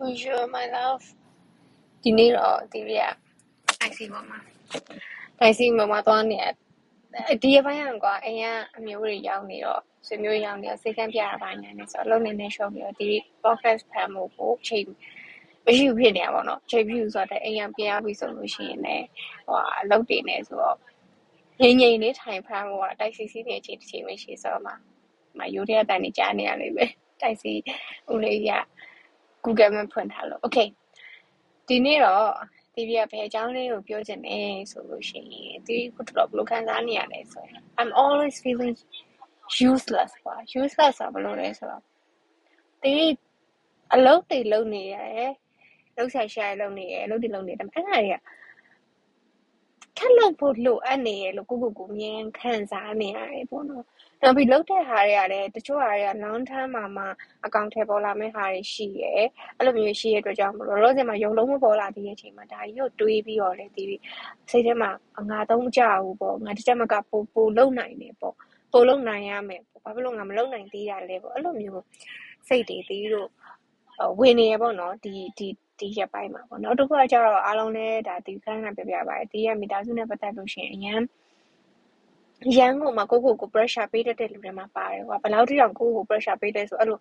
Bonjour my love ဒီနေ့တော့ဒီရက် IC ပေါ်မှာ IC ပေါ်မှာသွားနေတယ်ဒီရပိုင်းကကွာအိမ်ကအမျိုးတွေရောက်နေတော့ဆွေမျိုးရောက်နေတော့စိတ်ကမ်းပြရပိုင်းနေဆိုတော့အလုံးနေနေရှော့ပြီးတော့ဒီ podcast ဖမ်းဖို့ကိုချိန်မရှိဘူးဖြစ်နေရပါတော့ချိန်ပြူဆိုတော့အိမ်ကပြန်ရပြီဆိုလို့ရှိရင်လည်းဟိုအလုပ်တွေနေဆိုတော့ငိမ့်ငိမ့်လေးထိုင်ဖမ်းဖို့ကတိုက်စီစီနေအချိန်တစ်ချိန်မရှိဆိုတော့မှမရိုးတဲ့အတိုင်းနေကြားနေရလိမ့်မယ်တိုက်စီဦးလေးက Google Map ဖွင့်ထားလို့ Okay ဒီနေ့တော့တီဗီကဘယ်အကြောင်းလေးကိုပြောချင်လဲဆိုလို့ရှိရင်တီဗီကိုတော့ဘယ်လိုခံစားနေရလဲဆိုရင် I'm always feeling useless ပါ useless ဆိုဘယ်လိုလဲဆိုတော့တီဗီအလုပ်တွေလုပ်နေရတယ်လုပ်ဆိုင်ရှာရလုပ်နေရအလုပ်တွေလုပ်နေတယ်အဲ့ဒါတွေက ထက်လုပ်ဖို့လိုအပ်နေရလို့ကိုကိုကိုမြင်ခံစားနေရတယ်ပေါ့နော်နောက်ပြီးလုပ်တဲ့ဟာတွေကလည်းတချို့ဟာတွေက long term မှာမှအကောင့်ထဲပေါ်လာမယ့်ဟာတွေရှိရယ်အဲ့လိုမျိုးရှိရတဲ့အတွက်ကြောင့်မလို့လောဆယ်မှာရုံလုံးမပေါ်လာသေးတဲ့အချိန်မှာဒါကြီးကိုတွေးပြီးတော့လေဒီစိတ်ထဲမှာငါတော့မကြဘူးပေါ့ငါတစ်ချက်မကပိုပိုလုံနိုင်တယ်ပေါ့ပိုလုံနိုင်ရမယ်ဘာဖြစ်လို့ငါမလုံနိုင်သေးတာလဲပေါ့အဲ့လိုမျိုးစိတ်တွေတီးလို့ဝင်နေရပေါ့နော်ဒီဒီ ဒီရက်ပိုင်းမှာပေါ့နောက်တစ်ခုကကျတော့အားလုံးလည်းဒါဒီခန်းကပြပြပါတယ်ဒီရက်မိသားစုနဲ့ပတ်သက်လို့ရှိရင်အရန်ရန်ကုန်မှာကိုကိုကို pressure ပေးတတ်တဲ့လူတွေမှာပါတယ်ကွာဘယ်လောက်ထိတောင်ကိုကို pressure ပေးတယ်ဆိုအဲ့လို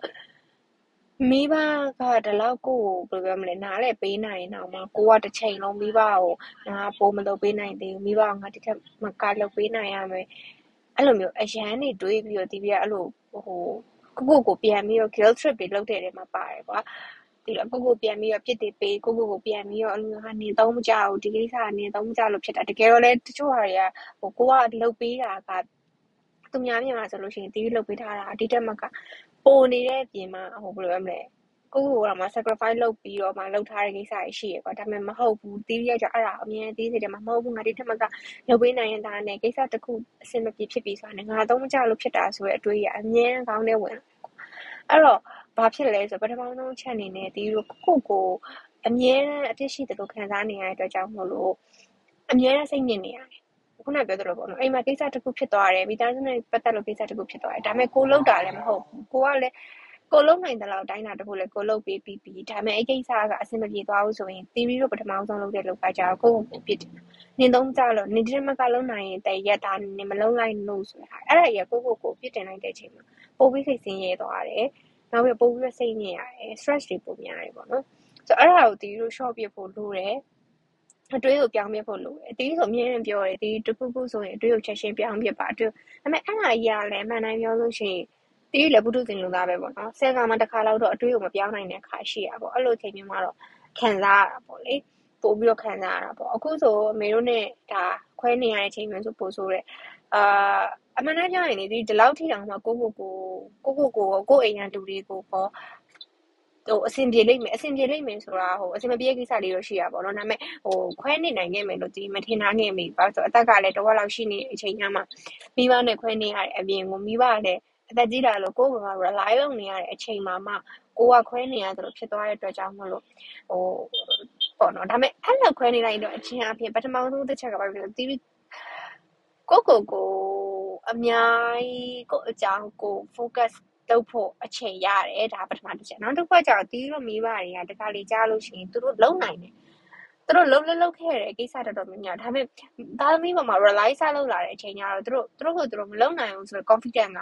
မိဘကဒီလောက်ကိုဘယ်လိုပြောမလဲနားလဲပေးနိုင်ရင်တော့မှကိုကတစ်ချိန်လုံးမိဘကိုငါပိုမလုပ်ပေးနိုင်သေးဘူးမိဘကငါတစ်ထက်မကလုပ်ပေးနိုင်ရမယ်အဲ့လိုမျိုးအရန်နေတွေးပြီးတော့ဒီပြအဲ့လိုဟိုကိုကိုကိုပြန်ပြီးတော့ guilt trip တွေလုပ်တဲ့နေရာမှာပါတယ်ကွာ ဒီတော့ကိုကိုပြန်ပြီးတော့ပြစ်တွေပေးကိုကိုကိုပြန်ပြီးတော့အလိုဟာနေတော့မကြဘူးဒီကိစ္စကနေတော့မကြလို့ဖြစ်တာတကယ်တော့လည်းတချို့ဟာတွေကဟိုကိုကလှုပ်ပေးတာကသူများမြင်မှာဆိုလို့ရှိရင်တီးလှုပ်ပေးထားတာဒီတက်မကပိုနေတဲ့ပြင်မှာဟိုဘယ်လိုရမလဲကိုကိုကတော့မှ sacrifice လုပ်ပြီးတော့မှလုပ်ထားတဲ့ကိစ္စတွေရှိရကွာဒါပေမဲ့မဟုတ်ဘူးတီးရကြအဲ့ဒါအမြင်တီးစိတ်တယ်မှာမဟုတ်ဘူးငါဒီတက်မကလုပ်ပေးနိုင်ရင်ဒါနဲ့ကိစ္စတစ်ခုအဆင်မပြေဖြစ်ပြီးဆိုတာနဲ့ငါတော့မကြလို့ဖြစ်တာဆိုတဲ့အတွေးရအမြင်ကောင်းတဲ့ဝင်အဲ့တော့ ဘာဖြစ်လဲဆိုပထမဆုံးချက်အနေနဲ့ဒီလိုကိုကိုအမြဲတမ်းအဖြစ်ရှိတယ်လို့ခံစားနေရတဲ့အတွက်ကြောင့်မို့လို့အမြဲတမ်းစိတ်ညစ်နေရတယ်ခုနပြောသလိုပေါ့နော်အိမ်မှာကိစ္စတစ်ခုဖြစ်သွားတယ်မိသားစုနဲ့ပတ်သက်လို့ကိစ္စတစ်ခုဖြစ်သွားတယ်ဒါပေမဲ့ကိုလုံးတာလည်းမဟုတ်ဘူးကိုကလည်းကိုလုံးနိုင်တဲ့လောက်တိုင်းတာတခုလည်းကိုလုံးပေးပြီးပြီးဒါပေမဲ့အဲ့ကိစ္စကအဆင်မပြေသွားဘူးဆိုရင် theory တော့ပထမဆုံးလုပ်တဲ့လောက်ကကြာကိုကိုဖြစ်တယ်နင်သုံးကြလို့နင်ဒီမကလုံးနိုင်ရင်တည့်ရက်တာနင်မလုံးလိုက်လို့ဆိုတာအဲ့ဒါကြီးကိုကိုကိုပြစ်တင်လိုက်တဲ့အချိန်မှာပိုပြီးစိတ်ဆင်းရဲသွားတယ် နောက်ပြီးပိုပြီးတော့စိတ်ညစ်ရတယ် stress တွေပိုများတယ်ပေါ့နော်ဆိုတော့အဲ့ဒါကိုတီးလို့ short ပြဖို့လိုတယ်အတွေးကိုပြောင်းပြဖို့လိုတယ်တီးဆိုအမြဲတမ်းပြောတယ်တီးတခုခုဆိုရင်အတွေးကိုချက်ချင်းပြောင်းပြပါအတွေးဒါပေမဲ့အဲ့ဒါကြီးကလည်းအမှန်တမ်းပြောလို့ရှိရင်တီးလည်းဘုဒ္ဓသင်လူသားပဲပေါ့နော်ဆယ်ကမှတစ်ခါလောက်တော့အတွေးကိုမပြောင်းနိုင်တဲ့ခါရှိရပေါ့အဲ့လိုချိန်မျိုးမှာတော့ခံစားရတာပေါ့လေပို့ပြီးတော့ခံစားရတာပေါ့အခုဆိုအမေတို့ ਨੇ ဒါခွဲနေရတဲ့ချိန်မျိုးဆိုပို့ဆိုတဲ့ အာအမှန်တမ်းပြောရင်လေဒီဒီလောက်ထိတောင်မှကိုကိုကိုကိုကိုကိုကိုအိမ်ရန်လူတွေကိုပေါ့ဟိုအဆင်ပြေလိမ့်မယ်အဆင်ပြေလိမ့်မယ်ဆိုတာဟိုအဆင်မပြေကိစ္စလေးတော့ရှိရပါတော့ဒါပေမဲ့ဟိုခွဲနေနိုင်ခဲ့မယ်လို့ဒီမထင်ထားခဲ့မိပါဆိုအသက်ကလည်းတော့လောက်ရှိနေအချိန်ညမှာမိဘနဲ့ခွဲနေရတဲ့အပြင်ကိုမိဘကလည်းအသက်ကြီးလာလို့ကိုယ်က rely လုပ်နေရတဲ့အချိန်မှာမှကိုကခွဲနေရသလိုဖြစ်သွားတဲ့အတွက်ကြောင့်မလို့ဟိုပေါ့နော်ဒါပေမဲ့အဲ့လိုခွဲနေလိုက်တော့အချင်းအပြင်ပထမဆုံးတစ်ချက်ကဘာဖြစ်လဲတီး ကိုကိုကို အများကြီး ကိုအကြောင်းကို focus လုပ်ဖို့အချိန်ရတယ် ဒါ ပထမတစ်ချက် နောက်တစ်ခုကကျတော့တီးလို့ မိဘတွေကတခါလေကြားလို့ရှိရင် သူတို့လုံနိုင်တယ် သူတို့ လုံးလုံးလုံးခဲ့တဲ့ကိစ္စတော်တော်များများဒါပေမဲ့ သားသမီးပေါ်မှာ rely စလုပ်လာတဲ့အချိန်ကျတော့ သူတို့သူတို့ကိုသူတို့ မလုံနိုင်ဘူးဆိုတော့ confident က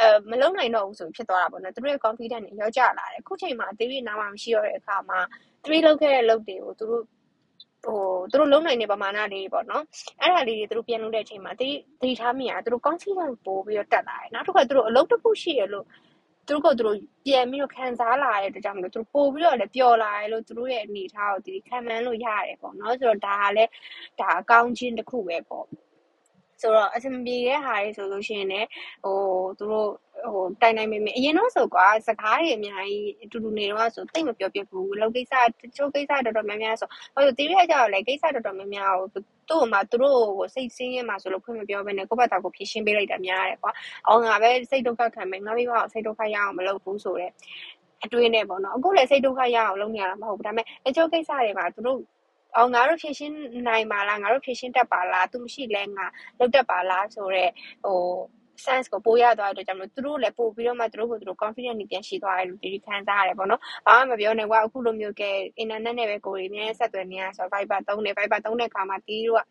အဲမလုံနိုင်တော့ဘူးဆိုဖြစ်သွားတာပေါ့နော် သူတို့ရဲ့ confident တွေရောကျလာတယ် ခုချိန်မှာအသေးလေးနားမှမရှိတော့တဲ့အခါမှာသူတို့လုပ်ခဲ့တဲ့လုပ်တွေကို သူတို့ ဟိုသူတို့လုံးနိုင်တဲ့ပမာဏလေးပေါ့နော်အဲ့ဒါလေးတွေသူတို့ပြန်လုပ်တဲ့အချိန်မှာတိတိထားမိရသူတို့ confidence ပို့ပြီးတော့တက်လာတယ်နောက်တစ်ခါသူတို့အလုပ်တစ်ခုရှိရလို့သူတို့ကသူတို့ပြန်ပြီးတော့ခံစားလာတဲ့အတွက်ကြောင့်မလို့သူတို့ပို့ပြီးတော့လည်းပျော်လာတယ်လို့သူတို့ရဲ့အနေအထားကိုဒီခံမှန်းလို့ရတယ်ပေါ့နော်ဆိုတော့ဒါကလည်းဒါအကောင်းချင်းတစ်ခုပဲပေါ့ဆိုတော့အဆင်ပြေတဲ့ဟာတွေဆိုလို့ရှိရင်လည်းဟိုသူတို့ ဟိုတိုင်တိုင်မေမေအရင်တော့ဆိုကွာစကားတွေအများကြီးအတူတူနေတော့ဆိုတိတ်မပြောပြဘူးလောက်ကိစ္စတချို့ကိစ္စတော်တော်များများဆိုဟိုတီးရကြတော့လေကိစ္စတော်တော်များများဟိုသူ့မှာသူတို့ကိုစိတ်ဆင်းရဲမှာဆိုလို့ဖွင့်မပြောဘဲနဲ့ကိုယ့်ဘက်သားကိုဖြည့်ရှင်းပေးလိုက်တာများတယ်ကွာအော်ငါပဲစိတ်ဒုက္ခခံမယ်ငါမိဘကိုစိတ်ဒုက္ခရအောင်မလုပ်ဘူးဆိုတော့အတွေးနဲ့ပေါ့နော်အခုလည်းစိတ်ဒုက္ခရအောင်လုပ်နေရတာမဟုတ်ဘူးဒါပေမဲ့အချို့ကိစ္စတွေမှာသူတို့အော်ငါတို့ဖြည့်ရှင်းနိုင်ပါလားငါတို့ဖြည့်ရှင်းတတ်ပါလားသူမရှိလဲငါလုပ်တတ်ပါလားဆိုတော့ဟို sense ကိုပို့ရသွားတဲ့အတွက်ကြောင့်မလို့သူတို့လည်းပို့ပြီးတော့မှသူတို့ကိုသူတို့ confident နေပြန်ရှိသွားတယ်လို့ဒီခံစားရတယ်ပေါ့နော်။ဘာမှမပြောနဲ့ကွာအခုလိုမျိုးကဲ internet နဲ့ပဲကိုယ်တွေအများဆက်သွယ်နေရဆို Viber သုံးတယ် Viber သုံးတဲ့အခါမှာတီးတို့က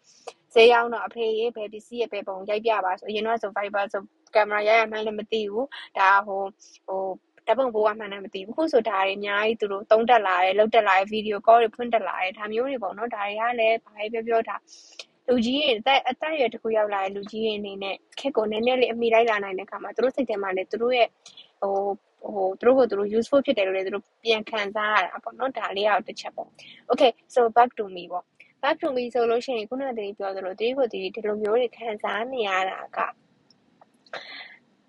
ဈေးရောက်တော့အဖေရေးဘယ်ပစ္စည်းရဲ့ဘယ်ပုံရိုက်ပြပါဆိုအရင်တော့ဆို Viber ဆိုကင်မရာရိုက်ရမှန်းလည်းမသိဘူး။ဒါဟိုဟိုဓာတ်ပုံပိုးကမှန်းလည်းမသိဘူးခုဆိုဒါတွေအများကြီးသူတို့သုံးတက်လာတယ်လှုပ်တက်လာတယ်ဗီဒီယိုကောတွေဖွင့်တက်လာတယ်ဒါမျိုးတွေပေါ့နော်ဒါတွေကလည်းဘာပဲပြောပြောဒါ လူကြီးတွေအသက်အသက်အရွယ်တစ်ခုရောက်လာတဲ့လူကြီးတွေအနေနဲ့ခက်ကိုနည်းနည်းလေးအမိလိုက်လာနိုင်တဲ့အခါမှာသူတို့စိတ်ထဲမှာလည်းသူတို့ရဲ့ဟိုဟိုသူတို့ကိုသူတို့ useful ဖြစ်တယ်လို့လည်းသူတို့ပြန်ခံစားရတာပေါ့နော်ဒါလေးကတော့တစ်ချက်ပေါ့ okay so back to me ပေါ့ back to me ဆိုလို့ရှိရင်ခုနကတည်းကပြောသလိုဒီကိုဒီဒီလိုမျိုးတွေခံစားနေရတာက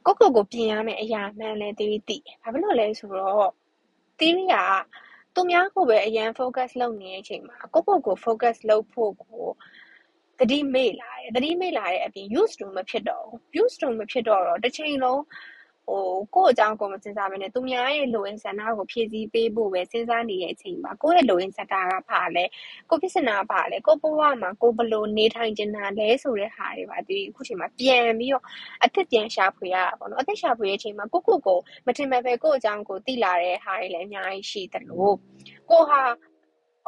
ကိုကိုကိုပြင်ရမယ်အရာမှန်လဲတီးတီးဘာဖြစ်လို့လဲဆိုတော့တီးကသူများကိုပဲအရန် focus လုပ်နေတဲ့အချိန်မှာကိုကိုကို focus လုပ်ဖို့ကို တတိမေ့လာတယ်တတိမေ့လာတဲ့အပြင် used to မဖြစ်တော့ဘူး used to မဖြစ်တော့တော့တစ်ချိန်လုံးဟိုကိုယ့်အကြောင်းကိုမစဉ်းစားဘဲနဲ့သူများရဲ့လိုအင်ဆန္ဒကိုဖြည့်ဆည်းပေးဖို့ပဲစဉ်းစားနေတဲ့အချိန်မှာကိုယ့်ရဲ့လိုအင်ဆန္ဒကဘာလဲကိုပြဿနာဘာလဲကိုဘဝမှာကိုဘလို့နေထိုင်ကျင်တာလဲဆိုတဲ့ဟာတွေပါဒီအခုချိန်မှာပြန်ပြီးတော့အသက်ပြန်ရှာဖွေရတာပေါ့နော်အသက်ရှာဖွေရဲ့အချိန်မှာကိုကိုကိုမထင်မဲ့ပဲကိုယ့်အကြောင်းကိုသိလာတဲ့ဟာတွေလည်းအများကြီးရှိသလိုကိုဟာ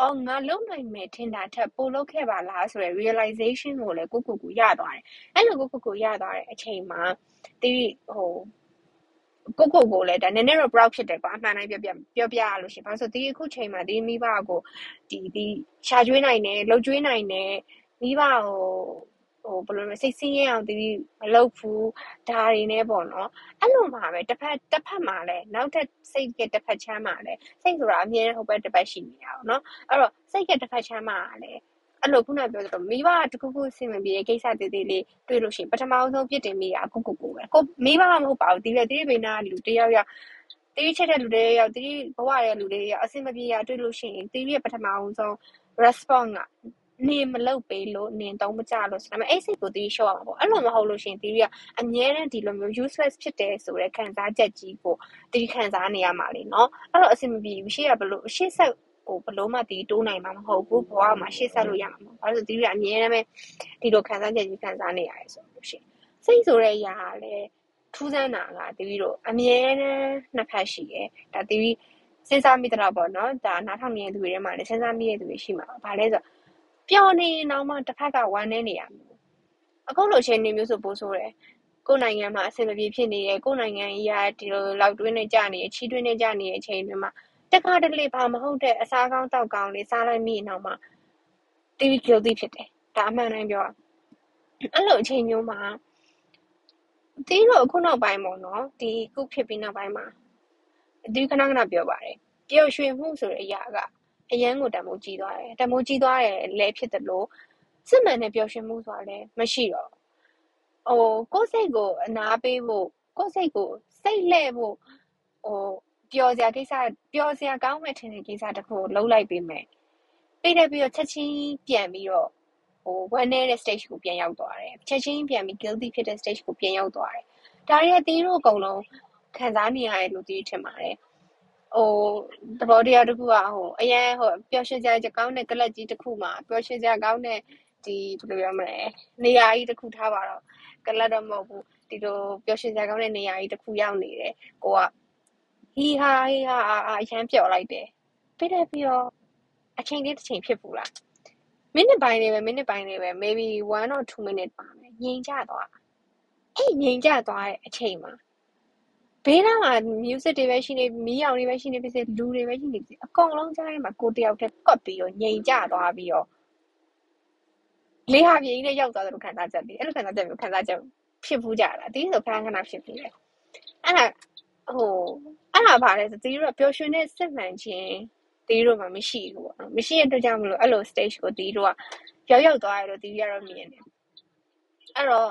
အော်ငါလုံနိုင်မယ်ထင်တာထက်ပိုလုပ်ခဲ့ပါလားဆိုရယ် realization ကိုလည်းကိုကိုကိုရသွားတယ်အဲ့လိုကိုကိုကိုရသွားတဲ့အချိန်မှာဒီဟိုကိုကိုကိုလည်းဒါနည်းနည်းတော့ proud ဖြစ်တယ်ကွာအမှန်တိုင်းပြောပြပြောပြရလို့ရှိရင်ဘာလို့ဆိုဒီအခုချိန်မှာဒီမိဘကိုဒီဒီရှာကျွေးနိုင်တယ်လှုပ်ကျွေးနိုင်တယ်မိဘကို ဟိုဘယ်လိုလဲစိတ်ဆင်းရဲအောင်ဒီမလုပ်ဘူးဒါတွေနဲ့ပေါ့နော်အဲ့လိုမှပဲတစ်ဖက်တစ်ဖက်မှာလည်းနောက်ထပ်စိတ်ကတစ်ဖက်ချမ်းမှာလည်းစိတ်ဆိုတာအမြဲဟိုဘက်တစ်ဖက်ရှိနေတာပေါ့နော်အဲ့တော့စိတ်ကတစ်ဖက်ချမ်းမှာလည်းအဲ့လိုခုနပြောသလိုမိဘတခုခုဆင်မပြေတဲ့ကိစ္စတည်တည်လေးတွေ့လို့ရှိရင်ပထမဆုံးပြစ်တင်မိတာကိုကိုကိုပဲကိုမိဘမဟုတ်ပါဘူးဒီလေတိပိနာလူတယောက်ယောက်တိချက်တဲ့လူတွေရောက်တိဘဝရဲ့လူတွေရောက်အဆင်မပြေရတွေ့လို့ရှိရင်တိရဲ့ပထမဆုံး response က နေမလုပ်ပေးလို့နင်တော့မကြလို့ဆိုတော့အဲ့စိတ်ကိုတီးရှော့အောင်ပေါ့အဲ့လိုမဟုတ်လို့ရှင်တီးကအမြဲတမ်းဒီလိုမျိုး useless ဖြစ်တယ်ဆိုတဲ့ခံစားချက်ကြီးကိုတီးခံစားနေရမှာလေနော်အဲ့တော့အဆင်မပြေဘူးရှေ့ကဘလို့ရှေ့ဆက်ဟိုဘလို့မှတီးတိုးနိုင်မှာမဟုတ်ဘူးဘဝမှာရှေ့ဆက်လို့ရမှာမဟုတ်ဘာလို့တီးကအမြဲတမ်းပဲဒီလိုခံစားချက်ကြီးခံစားနေရတယ်ဆိုလို့ရှင်စိတ်ဆိုတဲ့အရာကလည်းထူးဆန်းတာကတီးတို့အမြဲတမ်းနှစ်ဖက်ရှိတယ်ဒါတီးစဉ်းစားမိတော့ပေါ့နော်ဒါနားထောင်နေတဲ့သူတွေထဲမှာလည်းစဉ်းစားမိတဲ့သူတွေရှိမှာဘာလဲဆိုတော့ ပျော်နေရင်တော့မှတစ်ဖက်ကဝမ်းနေနေရမှာအခုလိုချိန်နေမျိုးဆိုပိုးဆိုးတယ်ကိုယ်နိုင်ငံမှာအဆင်မပြေဖြစ်နေတယ်ကိုယ်နိုင်ငံကြီးကဒီလိုလောက်တွင်းနေကြနေချီးတွင်းနေကြနေတဲ့အချိန်တွေမှာတခါတလေဘာမဟုတ်တဲ့အစားကောင်းတောက်ကောင်းလေးစားလိုက်မိရင်တော့မှတီး guilty ဖြစ်တယ်ဒါအမှန်တိုင်းပြောအဲ့လိုအချိန်မျိုးမှာတီးတော့အခုနောက်ပိုင်းပေါ့နော်ဒီခုဖြစ်ပြီးနောက်ပိုင်းမှာဒီခဏခဏပြောပါတယ်ပျော်ရွှင်မှုဆိုတဲ့အရာက အရန်ကိုတံမိုးကြီးသွားတယ်တံမိုးကြီးသွားတယ်လည်းဖြစ်တယ်လို့စစ်မှန်တဲ့ပျော်ရွှင်မှုဆိုတာလည်းမရှိတော့ဟိုကိုယ်စိတ်ကိုအနာပေးဖို့ကိုယ်စိတ်ကိုစိတ်လှဲ့ဖို့ဟိုပျော်စရာကိစ္စပျော်စရာကောင်းမဲ့ထင်တဲ့ကိစ္စတစ်ခုကိုလှုပ်လိုက်ပေးမယ်ပြီးတယ်ပြီးတော့ချက်ချင်းပြန်ပြီးတော့ဟိုဝမ်းနေတဲ့ stage ကိုပြန်ရောက်သွားတယ်ချက်ချင်းပြန်ပြီး guilty ဖြစ်တဲ့ stage ကိုပြန်ရောက်သွားတယ်ဒါရီကတီးတို့အကုန်လုံးခံစားနေရတယ်လို့တီးထင်ပါတယ် ဟိုသဘောတရားတစ်ခုကဟိုအရင်ဟိုပျော်ရွှင်စရာကောင်းတဲ့ကလပ်ကြီးတစ်ခုမှာပျော်ရွှင်စရာကောင်းတဲ့ဒီဘယ်လိုပြောမလဲနေရာကြီးတစ်ခုထားပါတော့ကလပ်တော့မဟုတ်ဘူးဒီလိုပျော်ရွှင်စရာကောင်းတဲ့နေရာကြီးတစ်ခုရောက်နေတယ်ကိုကဟီဟာဟီဟာအရန်ပျော်လိုက်တယ်ပြီးတယ်ပြီးတော့အချိန်လေးတစ်ချိန်ဖြစ်ဘူးလားမိနစ်ပိုင်းလေးပဲမိနစ်ပိုင်းလေးပဲ maybe 1 or 2 minute ပါမယ်ငြိမ်ကြသွားအဲ့ငြိမ်ကြသွားတဲ့အချိန်မှာ ဘေးနားမှာ music တွေပဲရှိနေ မီးရောင်တွေပဲရှိနေဖြစ်စေ လူတွေပဲရှိနေဖြစ်စေ အကုန်လုံးကြားထဲမှာ ကိုတယောက်တည်း ကွက်ပြီးတော့ ငြိမ်ကြသွားပြီးတော့ လေဟာပြေးနဲ့ရောက်သွားတယ်လို့ခံစားချက်ပြီးအဲ့လိုခံစားချက်မျိုး ခံစားချက် ဖြစ်ဘူးကြတာအတီးဆို ခဏခဏ ဖြစ်ပြီးတယ် အဲ့ဒါဟိုအဲ့ဒါ ဘာလဲဆိုတီးတို့ပျော်ရွှင်တဲ့စစ်မှန်ခြင်းတီးတို့မှမရှိဘူးပေါ့နော် မရှိတဲ့အတွက်ကြောင့်မလို့ အဲ့လို stage ကိုတီးတို့က ရောက်ရောက်သွားရလို့တီးရတော့ မြင်တယ် အဲ့တော့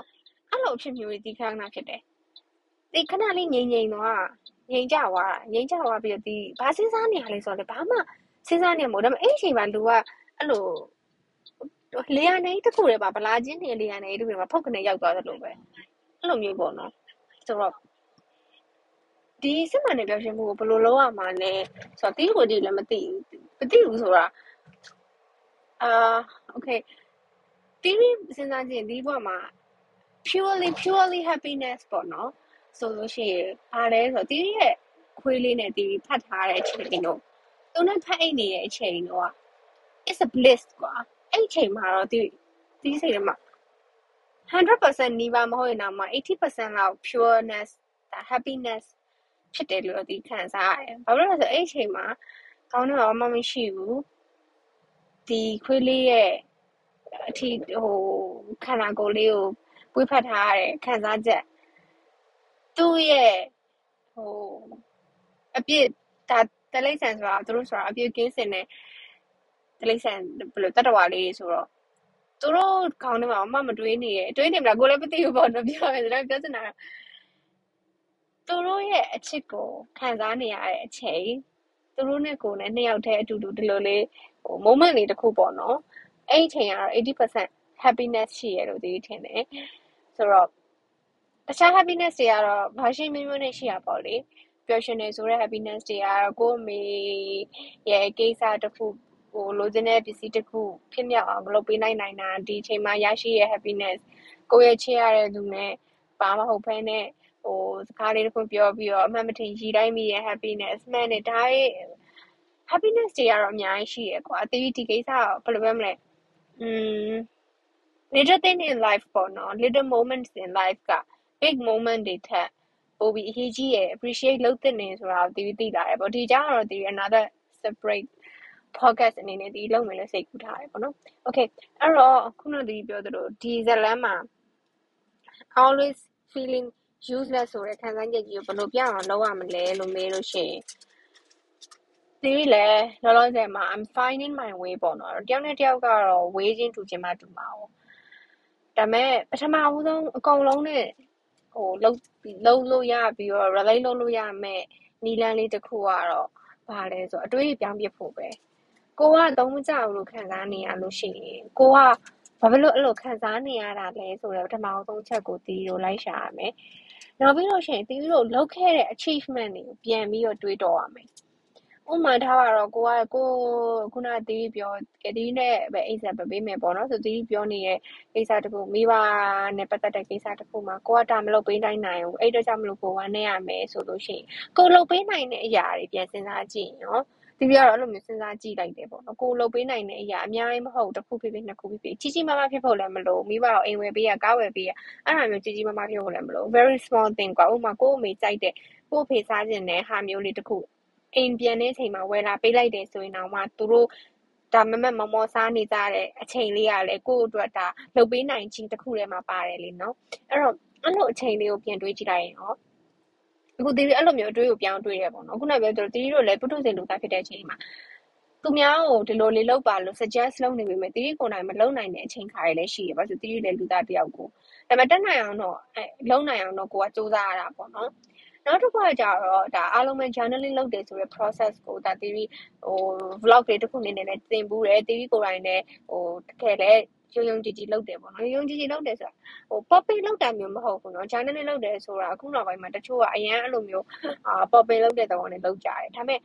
အဲ့လိုဖြစ်မျိုးတီးခဏခဏ ဖြစ်တယ် ဒီခဏလေးငြိမ်ငြိမ်တော့ငြိမ်ကြသွားငြိမ်ကြသွားပြီးတော့ဒီဘာစဉ်းစားနေရလဲဆိုတော့လေဘာမှစဉ်းစားနေမှာမဟုတ်ဒါပေမဲ့အဲ့ဒီအချိန်မှာလူကအဲ့လိုလေယာဉ်နေတစ်ခုတည်းပါဗလာချင်းနေလေယာဉ်နေတစ်ခုတည်းမှာဖုတ်ကနေရောက်သွားတယ်လို့ပဲအဲ့လိုမျိုးပေါ့နော်ဆိုတော့ဒီစစ်မှန်တဲ့ပြောရှင်းမှုကိုဘယ်လိုလုပ်ရမှာလဲဆိုတော့တီးကိုတီးလည်းမသိဘူးမသိဘူးဆိုတာအာโอเคတီးစဉ်းစားကြည့်ဒီဘက်မှာ purely purely happiness ပေါ့နော် ဆိုလို့ရှိရင်အားလဲဆိုတီးရဲ့ခွေးလေးနဲ့တီးဖတ်ထားတဲ့အချိန်တို့သူနဲ့ဖတ်အိတ်နေတဲ့အချိန်တော့ it's a bliss ကွာအဲ့အချိန်မှာတော့တီးတီးစိတ်ထဲမှာ100%နီးပါမဟုတ်ရင်တော့မှ80%လောက် pureness ဒါ happiness ဖြစ်တယ်လို့ဒီခံစားရတယ်။ဘာလို့လဲဆိုတော့အဲ့အချိန်မှာကောင်းတော့မှမရှိဘူး။ဒီခွေးလေးရဲ့အထီဟိုခန္ဓာကိုယ်လေးကိုပွေးဖတ်ထားရတဲ့ခံစားချက် သူ့ရဲ့ဟိုအပြစ်ဒါတလိษံဆိုတာသူတို့ဆိုတာအပြစ်ကင်းစင်တဲ့တလိษံဘယ်လိုတတဝါလေးဆိုတော့သူတို့ခေါင်းထဲမှာအမမတွေးနေရတွေးနေမလားကိုလည်းမသိဘူးပေါ့နော်ပြောရရင်ပြောစင်တာသူတို့ရဲ့အချစ်ကိုခံစားနေရတဲ့အချိန်သူတို့နဲ့ကိုယ်နဲ့နှစ်ယောက်တည်းအတူတူဒီလိုလေးဟို moment လေးတစ်ခုပေါ့နော်အဲ့ဒီအချိန်ကတော့80% happiness ရှိရလို့ဒီထင်တယ်ဆိုတော့ တခြား happiness တွေကတော့ဘာရှိမျိုးမျိုးနဲ့ ရှိရပေါ့လေ ပျော်ရွှင်နေဆိုတဲ့ happiness တွေကတော့ ကိုယ့်အမေရဲ့ ကိစ္စတစ်ခုဟိုလိုချင်တဲ့ ပစ္စည်းတစ်ခု ဖြစ်မြောက်အောင် လုပ်ပေးနိုင်နိုင်တာ ဒီအချိန်မှာ ရရှိရဲ့ happiness ကိုယ့်ရဲ့ချစ်ရတဲ့လူနဲ့ ဘာမှမဟုတ်ဘဲနဲ့ဟိုစကားလေးတစ်ခုပြောပြီးတော့ အမှန်မထင် ရည်တိုင်းမိရဲ့ happiness မှန်တယ် ဒါရဲ့ happiness တွေကတော့ အများကြီးရှိရကွာအသေးဒီကိစ္စကဘယ်လိုပြောမလဲอืม little thing in life ပေါ့နော် little moments in life က big moment တွေထက် ပိုပြီးအရေးကြီးရယ် appreciate လုပ်တဲ့နေဆိုတာကိုတီးသိလာတယ်ပေါ့ဒီကြောင့်တော့ဒီ another separate podcast အနေနဲ့ဒီလုပ်မယ်လို့စိတ်ကူးထားတယ်ပေါ့နော် okay အဲ့တော့ခုနကဒီပြောသလိုဒီဇလန်မှာ always feeling useless ဆိုတဲ့ခံစားချက်ကြီးကိုဘယ်လိုပြအောင်လုပ်ရမလဲလို့မေးလို့ရှိရင်ဒီလေလောလောဆယ်မှာ I'm finding my way ပေါ့နော်တယောက်နဲ့တယောက်ကတော့ way ချင်းတူချင်းမှတူမှာ哦ဒါပေမဲ့ပထမဦးဆုံးအကုန်လုံးနဲ့ ဟိုလုံးလုံးလို့ရပြီးတော့ relate လုပ်လို့ရမယ်နီလန်းလေးတစ်ခုကတော့ဘာလဲဆိုအတွေးပြောင်းပြဖို့ပဲကိုကတော့မကြဘူးလို့ခံစားနေရလို့ရှိရင်ကိုကဘာဖြစ်လို့အဲ့လိုခံစားနေရတာလဲဆိုတော့ပထမဆုံးချက်ကိုတီးလို့လိုက်ရှာရမယ်နောက်ပြီးလို့ရှိရင်တီးလို့လုပ်ခဲ့တဲ့ achievement တွေကိုပြန်ပြီးတော့တွေးတော့ရမယ် ဥမာထားပါတော့ကိုကကိုခုနတီးပြောတီးနဲ့ပဲ example ပေးမယ်ပေါ့နော်ဆိုတီးပြောနေတဲ့ကိစ္စတခုမိဘနဲ့ပတ်သက်တဲ့ကိစ္စတခုမှာကိုကဒါမလုပ်ပေးနိုင်နိုင်ဘူးအဲ့တော့ကြောင့်မလို့ကိုဝမ်းနေရမယ်ဆိုလို့ရှိရင်ကိုလုပ်ပေးနိုင်တဲ့အရာတွေပြန်စဉ်းစားကြည့်နော်ဒီပြတော့အဲ့လိုမျိုးစဉ်းစားကြည့်လိုက်တယ်ပေါ့နော်ကိုလုပ်ပေးနိုင်တဲ့အရာအများကြီးမဟုတ်တစ်ခုဖြစ်ဖြစ်နှစ်ခုဖြစ်ဖြစ်ကြီးကြီးမားမားဖြစ်ဖို့လည်းမလိုမိဘကိုအိမ်ဝယ်ပေးရကားဝယ်ပေးရအဲ့လိုမျိုးကြီးကြီးမားမားဖြစ်ဖို့လည်းမလို very small thing ကွာဥမာကိုအမေကြိုက်တဲ့ကိုဖေစားခြင်းနဲ့ဟာမျိုးလေးတစ်ခု အိမ်ပြန်တဲ့အချိန်မှာ ဝယ်လာပေးလိုက်တယ်ဆိုရင်တော့မှ သူတို့ ဒါမမက်မမောစားနေကြတဲ့အချိန်လေးကလည်း ကိုယ့်အတွက် ဒါလှုပ်ပေးနိုင်ခြင်းတစ်ခုထဲမှာပါတယ်လေနော်အဲ့တော့အဲ့လိုအချိန်လေးကိုပြန်တွေးကြည့်လိုက်ရင်ဟောအခုတီးအဲ့လိုမျိုးအတွေးကိုပြောင်းတွေးရပေါ့နော်ခုနကပြောသလိုတီးတို့လည်းပုထုဇဉ်လူသားဖြစ်တဲ့အချိန်မှာသူများကိုဒီလိုလေးလုပ်ပါလို့ suggest လုပ်နေပေမဲ့တီးကိုယ်တိုင်မလုပ်နိုင်တဲ့အချိန်ခါတွေလည်းရှိရပါဆိုတီးလည်းလူသားတယောက်ကိုဒါပေမဲ့တက်နိုင်အောင်တော့အဲလုံနိုင်အောင်တော့ကိုကစူးစမ်းရတာပေါ့နော် နောက်တစ်ခုကကြတော့ဒါအားလုံးပဲ journaling လုပ်တယ်ဆိုတဲ့ process ကိုဒါ theory ဟို vlog တွေတစ်ခုအနေနဲ့လည်းသင်ဘူးတယ် theory ကိုယ်တိုင်လည်းဟိုတကယ်လည်းယုံယုံကြည်ကြည်လုပ်တယ်ပေါ့နော်ယုံယုံကြည်ကြည်လုပ်တယ်ဆိုတာဟို popping လုပ်တာမျိုးမဟုတ်ဘူးနော် journal လုပ်တယ်ဆိုတာအခုနောက်ပိုင်းမှာတချို့ကအရန်အဲ့လိုမျိုးအာ popping လုပ်တဲ့သဘောနဲ့လုပ်ကြတယ်ဒါပေမဲ့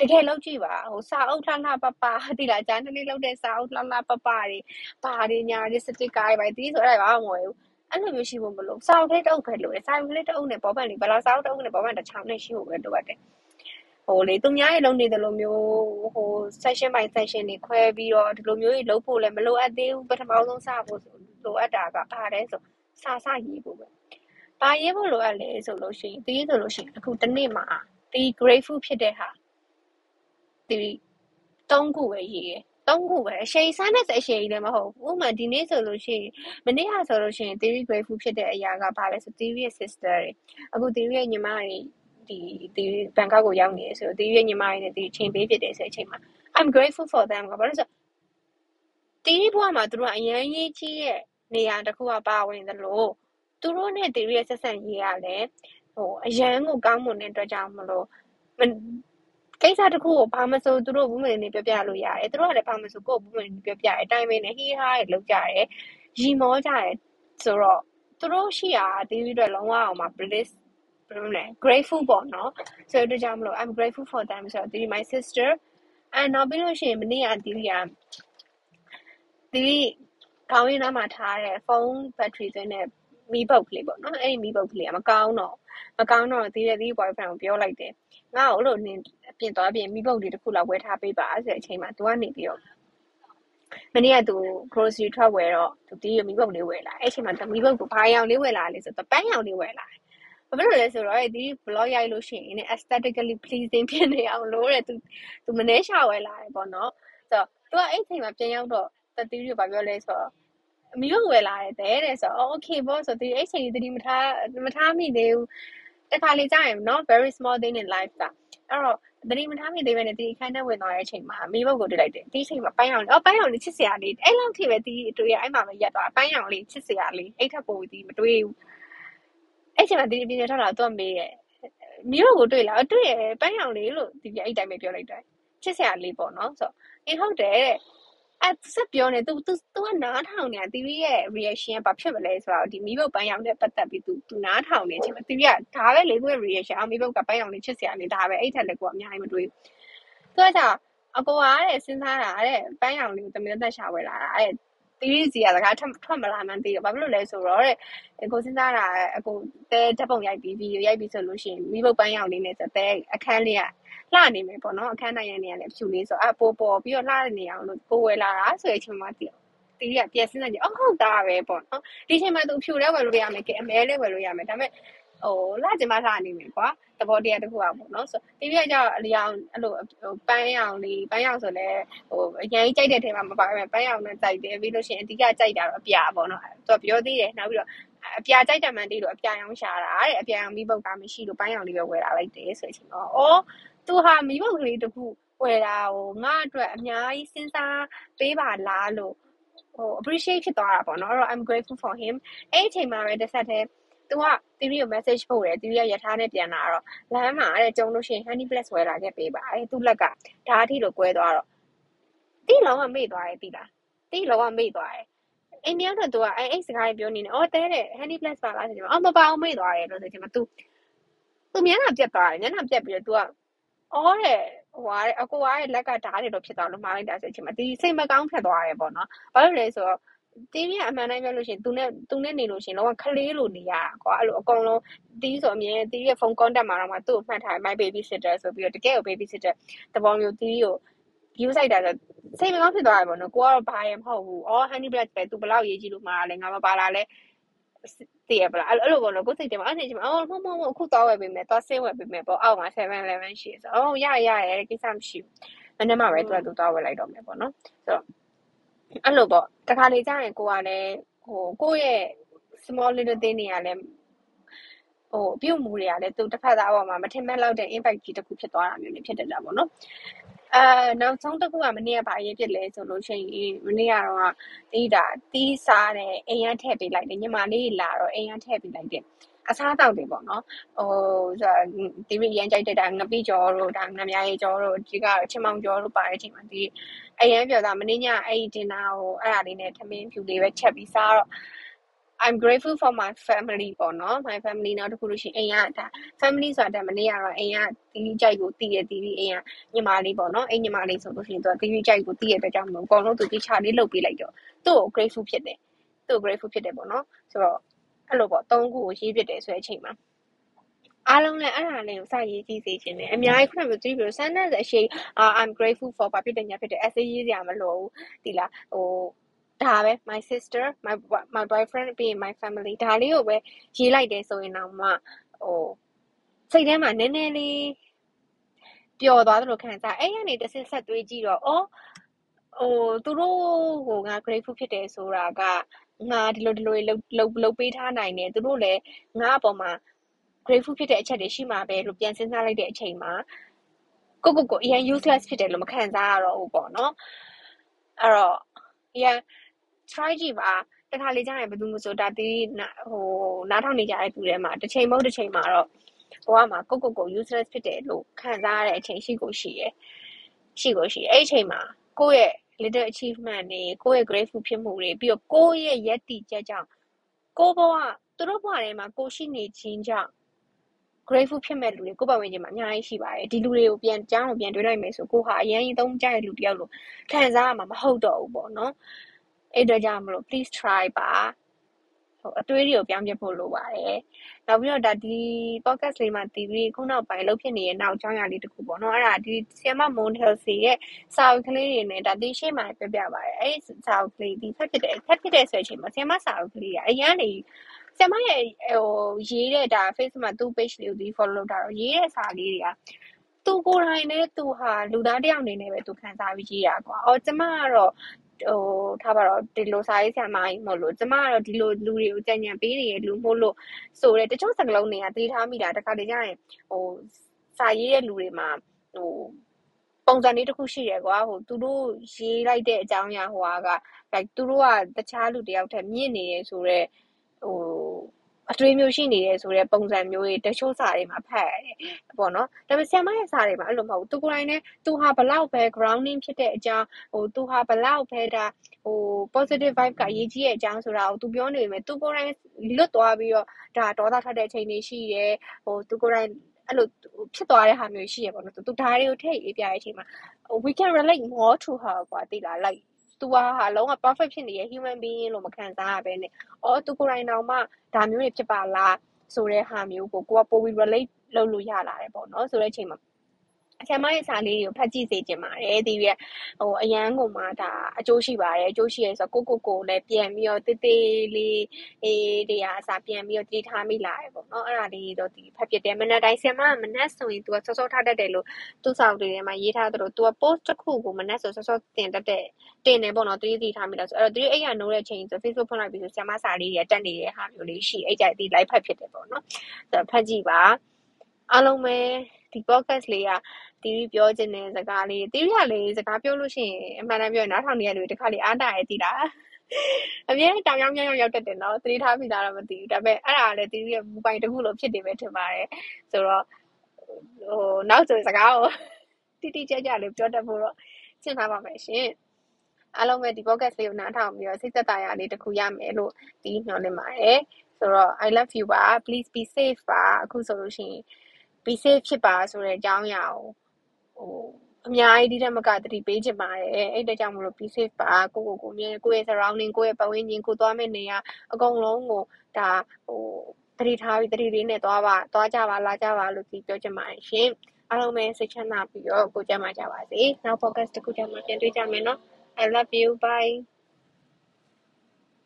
တကယ်လောက်ကြည့်ပါဟိုစာအုပ်လှလှပပတိလားဂျန်နလီလောက်တဲ့စာအုပ်လှလှပပတွေဘာတွေညာတွေစတစ်ကားတွေဘာတီးဆိုအဲ့ဒါဘာမှမဟုတ်ဘူး အဲ့လိုမျိုးရှိဖို့မလိုစာအုပ်လေးတစ်အုပ်ပဲလိုတယ်စာအုပ်လေးတစ်အုပ်နဲ့ဘောပန်လေးဘယ်လောက်စာအုပ်တစ်အုပ်နဲ့ဘောပန်တစ်ချောင်းနဲ့ရှိဖို့ပဲလိုအပ်တယ်ဟိုလေသူများရဲ့လုံးနေတယ်လို့မျိုးဟို session by session တွေခွဲပြီးတော့ဒီလိုမျိုးကြီးလုပ်ဖို့လည်းမလိုအပ်သေးဘူးပထမဆုံးစဖို့ဆိုလိုအပ်တာကဘာလဲဆိုစာစရေးဖို့ပဲဘာရေးဖို့လိုအပ်လဲဆိုလို့ရှိရင်ဒီဆိုလို့ရှိရင်အခုတစ်နေ့မှာဒီ grateful ဖြစ်တဲ့ဟာဒီ၃ခုပဲရေးရ သုံးခုပဲအရှိန်စားနဲ့အရှိန်လည်းမဟုတ်ဘူးဥပမာဒီနေ့ဆိုလို့ရှိရင်မနေ့ကဆိုလို့ရှိရင် theory grateful ဖြစ်တဲ့အရာကဘာလဲဆို theory ရဲ့ sister တွေအခု theory ရဲ့ညီမတွေဒီဒီဘန်ကောက်ကိုရောက်နေတယ်ဆိုတော့ theory ရဲ့ညီမတွေနဲ့ဒီချိန်ပေးဖြစ်တယ်ဆိုတဲ့အချိန်မှာ I'm grateful for them ကဘာလို့ဆို theory ဘဝမှာသူတို့ကအရင်ရေးကြီးရဲ့နေရာတစ်ခုကပါဝင်သလိုသူတို့နဲ့ theory ရဲ့ဆက်ဆံရေးရတယ်ဟိုအရန်ကိုကောင်းမွန်တဲ့အတွက်ကြောင့်မလို့ ကိစ္စတစ်ခုကိုဘာမဆိုသူတို့ဘူးမနေပြောပြလို့ရတယ်သူတို့ကလည်းဘာမဆိုကိုယ့်ဘူးမနေပြောပြတယ်အတိုင်းပဲနဲ့ဟီးဟားတွေလောက်ကြတယ်ရီမောကြတယ်ဆိုတော့သူတို့ရှိတာဒီပြီးတော့လုံးဝအောင်မှာ bliss ဘယ်လိုလဲ grateful ပေါ့နော်ဆိုတော့ကြောင့်မလို့ I'm grateful for them ဆိုတော့ဒီ my sister and နောက်ပြီးလို့ရှိရင်မနေ့ကဒီကဒီကောင်းရင်းနားမှာထားတဲ့ဖုန်းဘက်ထရီသွင်းတဲ့မီးပုတ်ကလေးပေါ့နော်အဲ့ဒီမီးပုတ်ကလေးကမကောင်းတော့ မကောင်းတော့ဒီရဲ့ဒီ boyfriend ကိုပြောလိုက်တယ်ငါ့ကိုအဲ့လိုနင်ပြင်သွားပြင်မီးပုတ်လေးတစ်ခုလောက်ဝယ်ထားပေးပါဆိုတဲ့အချိန်မှာ तू ကနေပြီးတော့မနေ့ကသူ grocery ထွက်ဝယ်တော့သူဒီရမီးပုတ်လေးဝယ်လာအဲ့အချိန်မှာသူမီးပုတ်ကိုဘာရောင်လေးဝယ်လာလဲဆိုတော့ပန်းရောင်လေးဝယ်လာဘာဖြစ်လို့လဲဆိုတော့ဒီ blog ရိုက်လို့ရှိရင် aesthetically pleasing ဖြစ်နေအောင်လို့တဲ့သူသူမနေရှာဝယ်လာတယ်ပေါ့နော်ဆိုတော့သူကအဲ့အချိန်မှာပြန်ရောက်တော့တတိယဘာပြောလဲဆိုတော့ အမီးကဝယ်လာတယ်တဲ့ဆိုတော့ okay ပေါ့ဆိုတော့ဒီအဲ့ချိန်ကြီးတတိမထားမထားမိသေးဘူးတခါလေကြာရင်နော် very small thing in life ကအဲ့တော့တတိမထားမိသေးပဲနဲ့ဒီအခန်းထဲဝင်သွားတဲ့အချိန်မှာမိဘကိုတွေ့လိုက်တယ်ဒီအချိန်မှာပန်းရောင်လေးအော်ပန်းရောင်လေးချစ်စရာလေးအဲ့လောက်ထိပဲဒီတွေ့ရအဲ့မှာပဲရက်သွားပန်းရောင်လေးချစ်စရာလေးအဲ့ထက်ပိုဒီမတွေ့ဘူးအဲ့ချိန်မှာဒီပြင်းထွက်လာတော့မေးရဲ့မိဘကိုတွေ့လာတွေ့ရပန်းရောင်လေးလို့ဒီပြအဲ့တိုင်းပဲပြောလိုက်တယ်ချစ်စရာလေးပေါ့နော်ဆိုတော့အင်းဟုတ်တယ်တဲ့ အဲ့ဆက်ပြောနေ तू तू तू ကနားထောင်နေတာ theory ရဲ့ reaction ကဘာဖြစ်မလဲဆိုတော့ဒီမိဘပန်းရောင်နဲ့ပတ်သက်ပြီး तू तू နားထောင်နေချိန်မှာ theory ကဒါပဲလေသူ့ရဲ့ reaction အောင်မိဘကပန်းရောင်လေးချစ်စရာလေးဒါပဲအဲ့ထက်လည်းကိုကအများကြီးမတွေးဘူးသူကကြောင့်အကိုကတဲ့စဉ်းစားတာတဲ့ပန်းရောင်လေးကိုတမင်သက်ရှာဝယ်လာတာတဲ့ တီးရီစီကစကားထွက်ထွက်မလာမှန်းသိတယ်ဘာဖြစ်လို့လဲဆိုတော့တဲ့အကိုစဉ်းစားတာအကိုတဲဓာတ်ပုံရိုက်ပြီးဗီဒီယိုရိုက်ပြီးဆိုလို့ရှိရင်မိဘပန်းရောင်လေးနဲ့ဆိုတဲ့အခန်းလေးကလှနေမယ်ပေါ့နော်အခန်းတိုင်းရနေရလဲဖြူလေးဆိုအပေါ်ပေါ်ပြီးတော့လှနေအောင်လို့ကိုဝယ်လာတာဆိုတဲ့အချိန်မှာတည်တီးရပြည့်စင်းနေကြအော်ဟုတ်တာပဲပေါ့နော်ဒီချိန်မှာသူဖြူလဲဝယ်လို့ရမယ်ကဲအမဲလဲဝယ်လို့ရမယ်ဒါပေမဲ့ ဟိုလာကျမလှနေမယ်ကွာသဘောတရားတစ်ခုอ่ะပေါ့နော်ဆိုတီးပြကြအလျောင်အဲ့လိုပန်းရောင်လေးပန်းရောင်ဆိုလဲဟိုအရင်ကြိုက်တဲ့ထဲမှာမပါပဲပန်းရောင်နဲ့ကြိုက်တယ်ပြီးလို့ရှိရင်အဓိကကြိုက်တာတော့အပြာပေါ့နော်သူကပြောသေးတယ်နောက်ပြီးတော့အပြာကြိုက်တယ်မှန်သေးလို့အပြာရောင်ရှာတာတဲ့အပြာရောင်မိပုတ်ကမရှိလို့ပန်းရောင်လေးပဲဝယ်လာလိုက်တယ်ဆိုတဲ့အချိန်တော့အော်သူဟာမိဘကလေးတခုဝယ်တာဟိုငါအတွက်အများကြီးစဉ်းစားပေးပါလားလို့ဟို appreciate ဖြစ်သွားတာပေါ့နော်အဲ့တော့ I'm grateful for him အဲ့အချိန်မှာပဲတစ်ဆက်တည်း သူကတီဗီကို message ပို့တယ်တီဗီကရထားနဲ့ပြန်လာတော့ လမ်းမှာတဲ့ ကြုံလို့ရှိရင် honey plus ဝယ်လာခဲ့ပေးပါအဲ့ သူ့လက်ကဓာတ်အထိလို ကွဲသွားတော့တီလောကမေ့သွားတယ်တီလားတီလောကမေ့သွားတယ် အိမ်မြောက်တော့သူက အဲ့အဲ့စကားပြောနေတယ် အော်တဲတဲ့ honey plus ပါလားဆိုတော့ အော် မပါအောင်မေ့သွားတယ်လို့ ဆိုချင်မှာ तू သူမျက်နှာပြက်သွားတယ် မျက်နှာပြက်ပြီးတော့ तू ကအော်တဲ့ဟိုဟာအကိုကရဲ့လက်ကဓာတ်တွေတော့ဖြစ်သွားလို့ မှားလိုက်တာဆိုချင်မှာဒီစိတ်မကောင်း ဖြစ်သွားတယ်ပေါ့နော် ဘာလို့လဲဆိုတော့ တင်းကြီးအမှန်တိုင်းပြောလို့ရှိရင်သူနဲ့သူနဲ့နေလို့ရှိရင်တော့ခလေးလိုနေရတာကွာအဲ့လိုအကုန်လုံးတီးဆိုအမြဲတီးရဲ့ဖုန်း contact မှာတော့မှသူ့ကိုမှတ်ထား my baby sitter ဆိုပြီးတော့တကယ်ကို baby sitter တဘောမျိုးတီးကို view ဆိုင်တာဆိုစိတ်မကောင်းဖြစ်သွားတယ်ပေါ့နော်ကိုကတော့ဘာရမဟုတ်ဘူးအော် honey black ပဲသူဘလောက်ရေးကြည့်လို့မှာလဲငါမပါလာလဲတည်ရပလားအဲ့လိုပေါ့နော်ကိုစိတ်တယ်မှာအဲ့ဒီချိန်မှာအော်မမမအခုတော့ဝယ်ပေးမယ်တော့ဆင်းဝယ်ပေးမယ်ပေါ့အောက်မှာ7-11ရှိဆိုအော်ရရရကိစ္စမရှိဘူးမနေ့မှပဲသူကသူတော့ဝယ်လိုက်တော့မယ်ပေါ့နော်ဆိုတော့ အဲ့လိုပေါ့တခါလေကြာရင်ကိုကလည်းဟိုကိုယ့်ရဲ့ small little thing တွေကလည်းဟိုပြုတ်မှုတွေကလည်းသူတစ်ဖက်သားပေါ်မှာမထင်မဲ့လောက်တဲ့ impact ကြီးတစ်ခုဖြစ်သွားတာမျိုးလည်းဖြစ်တတ်တာပေါ့နော်အဲနောက်ဆုံးတစ်ခုကမနေ့ကဘာရေးဖြစ်လဲဆိုလို့ရှိရင်မနေ့ကတော့တီးတာတီးစားတယ်အိမ်ရထည့်ပေးလိုက်တယ်ညီမလေးလာတော့အိမ်ရထည့်ပေးလိုက်တယ်အစားတောက်တွေပေါ့နော်ဟိုဒီရရန်ကြိုက်တဲ့ဒါငပိကျော်တို့ဒါငမြရေးကျော်တို့ဒီကချင်မောင်ကျော်တို့ပါတဲ့အချိန်မှာဒီအရန်ပြောတာမင်းညအဲ့ဒီဒင်နာကိုအဲ့ဒါလေးနဲ့ထမင်းဖြူလေးပဲချက်ပြီးစားတော့ I'm grateful for my family ပေါ့နော် my family နောက်တစ်ခုလို့ရှိရင်အိမ်ကဒါ family ဆိုတာမနေ့ကတော့အိမ်ကတီးကြိုက်ကိုတီးရတီးပြီးအိမ်ကညီမလေးပေါ့နော်အိမ်ညီမလေးဆိုလို့ရှိရင်သူကတီးကြိုက်ကိုတီးရတဲ့ကြောင့်မလို့အကုန်လုံးသူတီးချလေးလုပ်ပေးလိုက်တော့သူ့ကို grateful ဖြစ်တယ်သူ့ကို grateful ဖြစ်တယ်ပေါ့နော်ဆိုတော့ အဲ့လိုပေါ့သုံးခုကိုရေးပြတယ်ဆိုတဲ့အချိန်မှာအားလုံးလည်းအဲ့ဒါလေးကိုစရေးကြည့်စေချင်တယ်အများကြီးခုနကပြောပြီး sentence အရှိ I'm grateful for ဘာဖြစ်တယ်ညာဖြစ်တယ် essay ရေးစရာမလိုဘူးဒီလားဟိုဒါပဲ my sister my my boyfriend ပြီး my family ဒါလေးကိုပဲရေးလိုက်တယ်ဆိုရင်တော့မှဟိုစိတ်ထဲမှာနည်းနည်းလေးပျော်သွားသလိုခံစားအဲ့ရနေတစ်ဆက်ဆက်တွေးကြည့်တော့အော် ဟိုသူတို့ဟိုငါ grateful ဖြစ်တယ်ဆိုတာကငါဒီလိုဒီလိုလှုပ်လှုပ်လှုပ်ပေးထားနိုင်တယ်သူတို့လည်းငါအပေါ်မှာ grateful ဖြစ်တဲ့အချက်တွေရှိမှာပဲလို့ပြန်စဉ်းစားလိုက်တဲ့အချိန်မှာကိုကိုကိုအရင် useless ဖြစ်တယ်လို့မခံစားရတော့ဘူးပေါ့နော်အဲ့တော့အရင် try ကြည့်ပါတခါလေကြာရင်ဘယ်သူမှဆိုဒါတီးဟိုနားထောင်နေကြတဲ့သူတွေမှာတစ်ချိန်မဟုတ်တစ်ချိန်မှာတော့ကိုကမှာကိုကိုကို useless ဖြစ်တယ်လို့ခံစားရတဲ့အချိန်ရှိကိုရှိရယ်ရှိကိုရှိအဲ့အချိန်မှာ ကိုယ့်ရဲ့ little achievement တွေကိုယ့်ရဲ့ grateful ဖြစ်မှုတွေပြီးတော့ကိုယ့်ရဲ့ယက်တီချက်ကြောင့်ကိုဘဝသူတို့ဘဝထဲမှာကိုရှိနေခြင်းကြောင့် grateful ဖြစ်မဲ့လူတွေကိုယ့်ဘဝဝင်ခြင်းမှာအများကြီးရှိပါတယ်ဒီလူတွေကိုပြန်ကြောင်းကိုပြန်တွေးလိုက်မယ်ဆိုကိုဟာအရင်ကြီးသုံးကြတဲ့လူတယောက်လို့ခံစားရမှာမဟုတ်တော့ဘူးပေါ့နော်အဲ့တော့ကြောင့်မလို့ please try ပါဟို အတွေးတွေကိုပြောင်းပြဖို့လိုပါတယ်။နောက်ပြီးတော့ဒါဒီ podcast လေးမှာတီတီခုနောက်ပိုင်းလှုပ်ဖြစ်နေတဲ့နောက်အကြောင်းအရာလေးတစ်ခုပေါ့နော်။အဲ့ဒါဒီဆီယမမွန်တယ်စီရဲ့စာအုပ်ကလေးတွေနဲ့ဒါဒီရှေ့မှာပြပြပါတယ်။အဲ့ဒီစာအုပ်ကလေးဒီဖက်ဖြစ်တဲ့ဖက်ဖြစ်တဲ့ဆိုတဲ့အချိန်မှာဆီယမစာအုပ်ကလေးကအရင်ကနေဆီယမရဲ့ဟိုရေးတဲ့ဒါ Facebook မှာသူ့ page လေးကိုဒီ follow လုပ်တာတော့ရေးတဲ့စာလေးတွေကသူကိုယ်တိုင်နဲ့သူဟာလူသားတယောက်အနေနဲ့ပဲသူခံစားပြီးရေးတာကွာ။အော်ကျမကတော့ ဟိုထားပါတော့ဒီလိုစာရေးဆရာမကြီးမို့လို့ကျမကတော့ဒီလိုလူတွေကိုကြံ့ကြံ့ပေးနေရလူမို့လို့ဆိုတဲ့တချို့စကားလုံးတွေကသိထားမိတာတခါတည်းကျရင်ဟိုစာရေးတဲ့လူတွေမှာဟိုပုံစံလေးတစ်ခုရှိတယ်ကွာဟိုသူတို့ရေးလိုက်တဲ့အကြောင်းအရာဟိုက like သူတို့ကတခြားလူတယောက်ထက်မြင့်နေတယ်ဆိုတော့ဟို အတွေးမျိုးရှိနေတယ်ဆိုတဲ့ပုံစံမျိုးတွေတချို့စာတွေမှာဖတ်ရတယ်ပေါ့နော်ဒါပေမဲ့ဆရာမရဲ့စာတွေမှာအဲ့လိုမဟုတ်ဘူးသူကိုယ်တိုင်နဲ့သူဟာဘလောက်ပဲ grounding ဖြစ်တဲ့အကြောင်းဟိုသူဟာဘလောက်ပဲဒါဟို positive vibe ကအရေးကြီးတဲ့အကြောင်းဆိုတာကိုသူပြောနေပေမဲ့သူကိုယ်တိုင်လွတ်သွားပြီးတော့ဒါဒေါသထွက်တဲ့အချိန်တွေရှိတယ်ဟိုသူကိုယ်တိုင်အဲ့လိုဖြစ်သွားတဲ့ဟာမျိုးရှိရပေါ့နော်သူဓာတ်တွေကိုထည့်ရေးပြတဲ့အချိန်မှာ we can relate more to her กว่าတိလား like သူကဟာလုံးဝ perfect ဖြစ်နေတဲ့ human being လို့မခံစားရဘဲနဲ့အော်သူကိုယ်တိုင်တောင်မှဒါမျိုးတွေဖြစ်ပါလားဆိုတဲ့ဟာမျိုးကိုကိုကပိုပြီး relate လုပ်လို့ရလာတယ်ပေါ့နော်ဆိုတဲ့အချိန်မှာ အချမ်းမရဲ့စာလေးတွေကိုဖတ်ကြည့်စေချင်ပါတယ်ဒီရဟိုအရန်ကိုမှဒါအကျိုးရှိပါတယ်အကျိုးရှိရဲဆိုတော့ကိုကိုကိုလည်းပြန်ပြီးတော့တေးသေးလေးအေးတရားအစားပြန်ပြီးတော့တည်ထားမိလာတယ်ပေါ့နော်အဲ့ဒါလေးတော့ဒီဖတ်ပြတယ်မနက်တိုင်းဆင်မမနက်ဆိုရင် तू ဆော့ဆော့ထားတတ်တယ်လို့သူ့စာအုပ်တွေထဲမှာရေးထားသလို तू က post တစ်ခုကိုမနက်ဆိုဆော့ဆော့တင်တတ်တဲ့တင်နေပေါ့နော်တတိတည်ထားမိလားဆိုအဲ့တော့တတိအဲ့ရနိုးတဲ့ချိန်ဆို Facebook ဖွင့်လိုက်ပြီးဆိုဆင်မစာလေးတွေတက်နေတဲ့ဟာမျိုးလေးရှိအဲ့ကြိုက်ဒီ live ဖတ်ဖြစ်တယ်ပေါ့နော်ဆိုတော့ဖတ်ကြည့်ပါအားလုံးပဲဒီ podcast လေးက တီရီပြောချင်တဲ့စကားလေးတီရီကလေစကားပြောလို့ရှိရင်အမှန်တမ်းပြောရင်နားထောင်နေရလူတခါလေအားတာရည်တည်တာအမြဲတောင်ရောက်ရောက်ရောက်တက်တယ်နော်သတိထားမိတာတော့မသိဘူးဒါပေမဲ့အဲ့ဒါလည်းတီရီရဲ့မူပိုင်တစ်ခုလို့ဖြစ်နေပဲထင်ပါတယ်ဆိုတော့ဟိုနောက်ဆိုစကားကိုတိတိကျကျလေးပြောတတ်ဖို့တော့ရှင်းထားပါမယ်ရှင်အားလုံးပဲဒီ podcast လေးကိုနားထောင်ပြီးတော့စိတ်သက်သာရာလေးတစ်ခုရမယ်လို့ဒီညွှန်နေပါတယ်ဆိုတော့ I love you ပါ please be safe ပါအခုဆိုလို့ရှိရင် be safe ဖြစ်ပါဆိုတဲ့အကြောင်းအရာကို ဟိုအများကြီးဒီထက်မကတတိပေးချင်ပါတယ်အဲ့ဒါကြောင့်မလို့ be safe ပါကိုကိုကိုမြဲကိုယ့်ရဲ့ surrounding ကိုယ့်ရဲ့ပတ်ဝန်းကျင်ကိုသွားမယ့်နေရာအကုန်လုံးကိုဒါဟိုတတိထားပြီးတတိလေးနဲ့သွားပါသွားကြပါလာကြပါလို့ဒီပြောချင်ပါတယ်ရှင်အားလုံးပဲစိတ်ချမ်းသာပြီးတော့ကိုကြမ်းမှာကြပါစေနောက် focus တစ်ခုကြမှာပြန်တွေ့ကြမယ်နော် I love you bye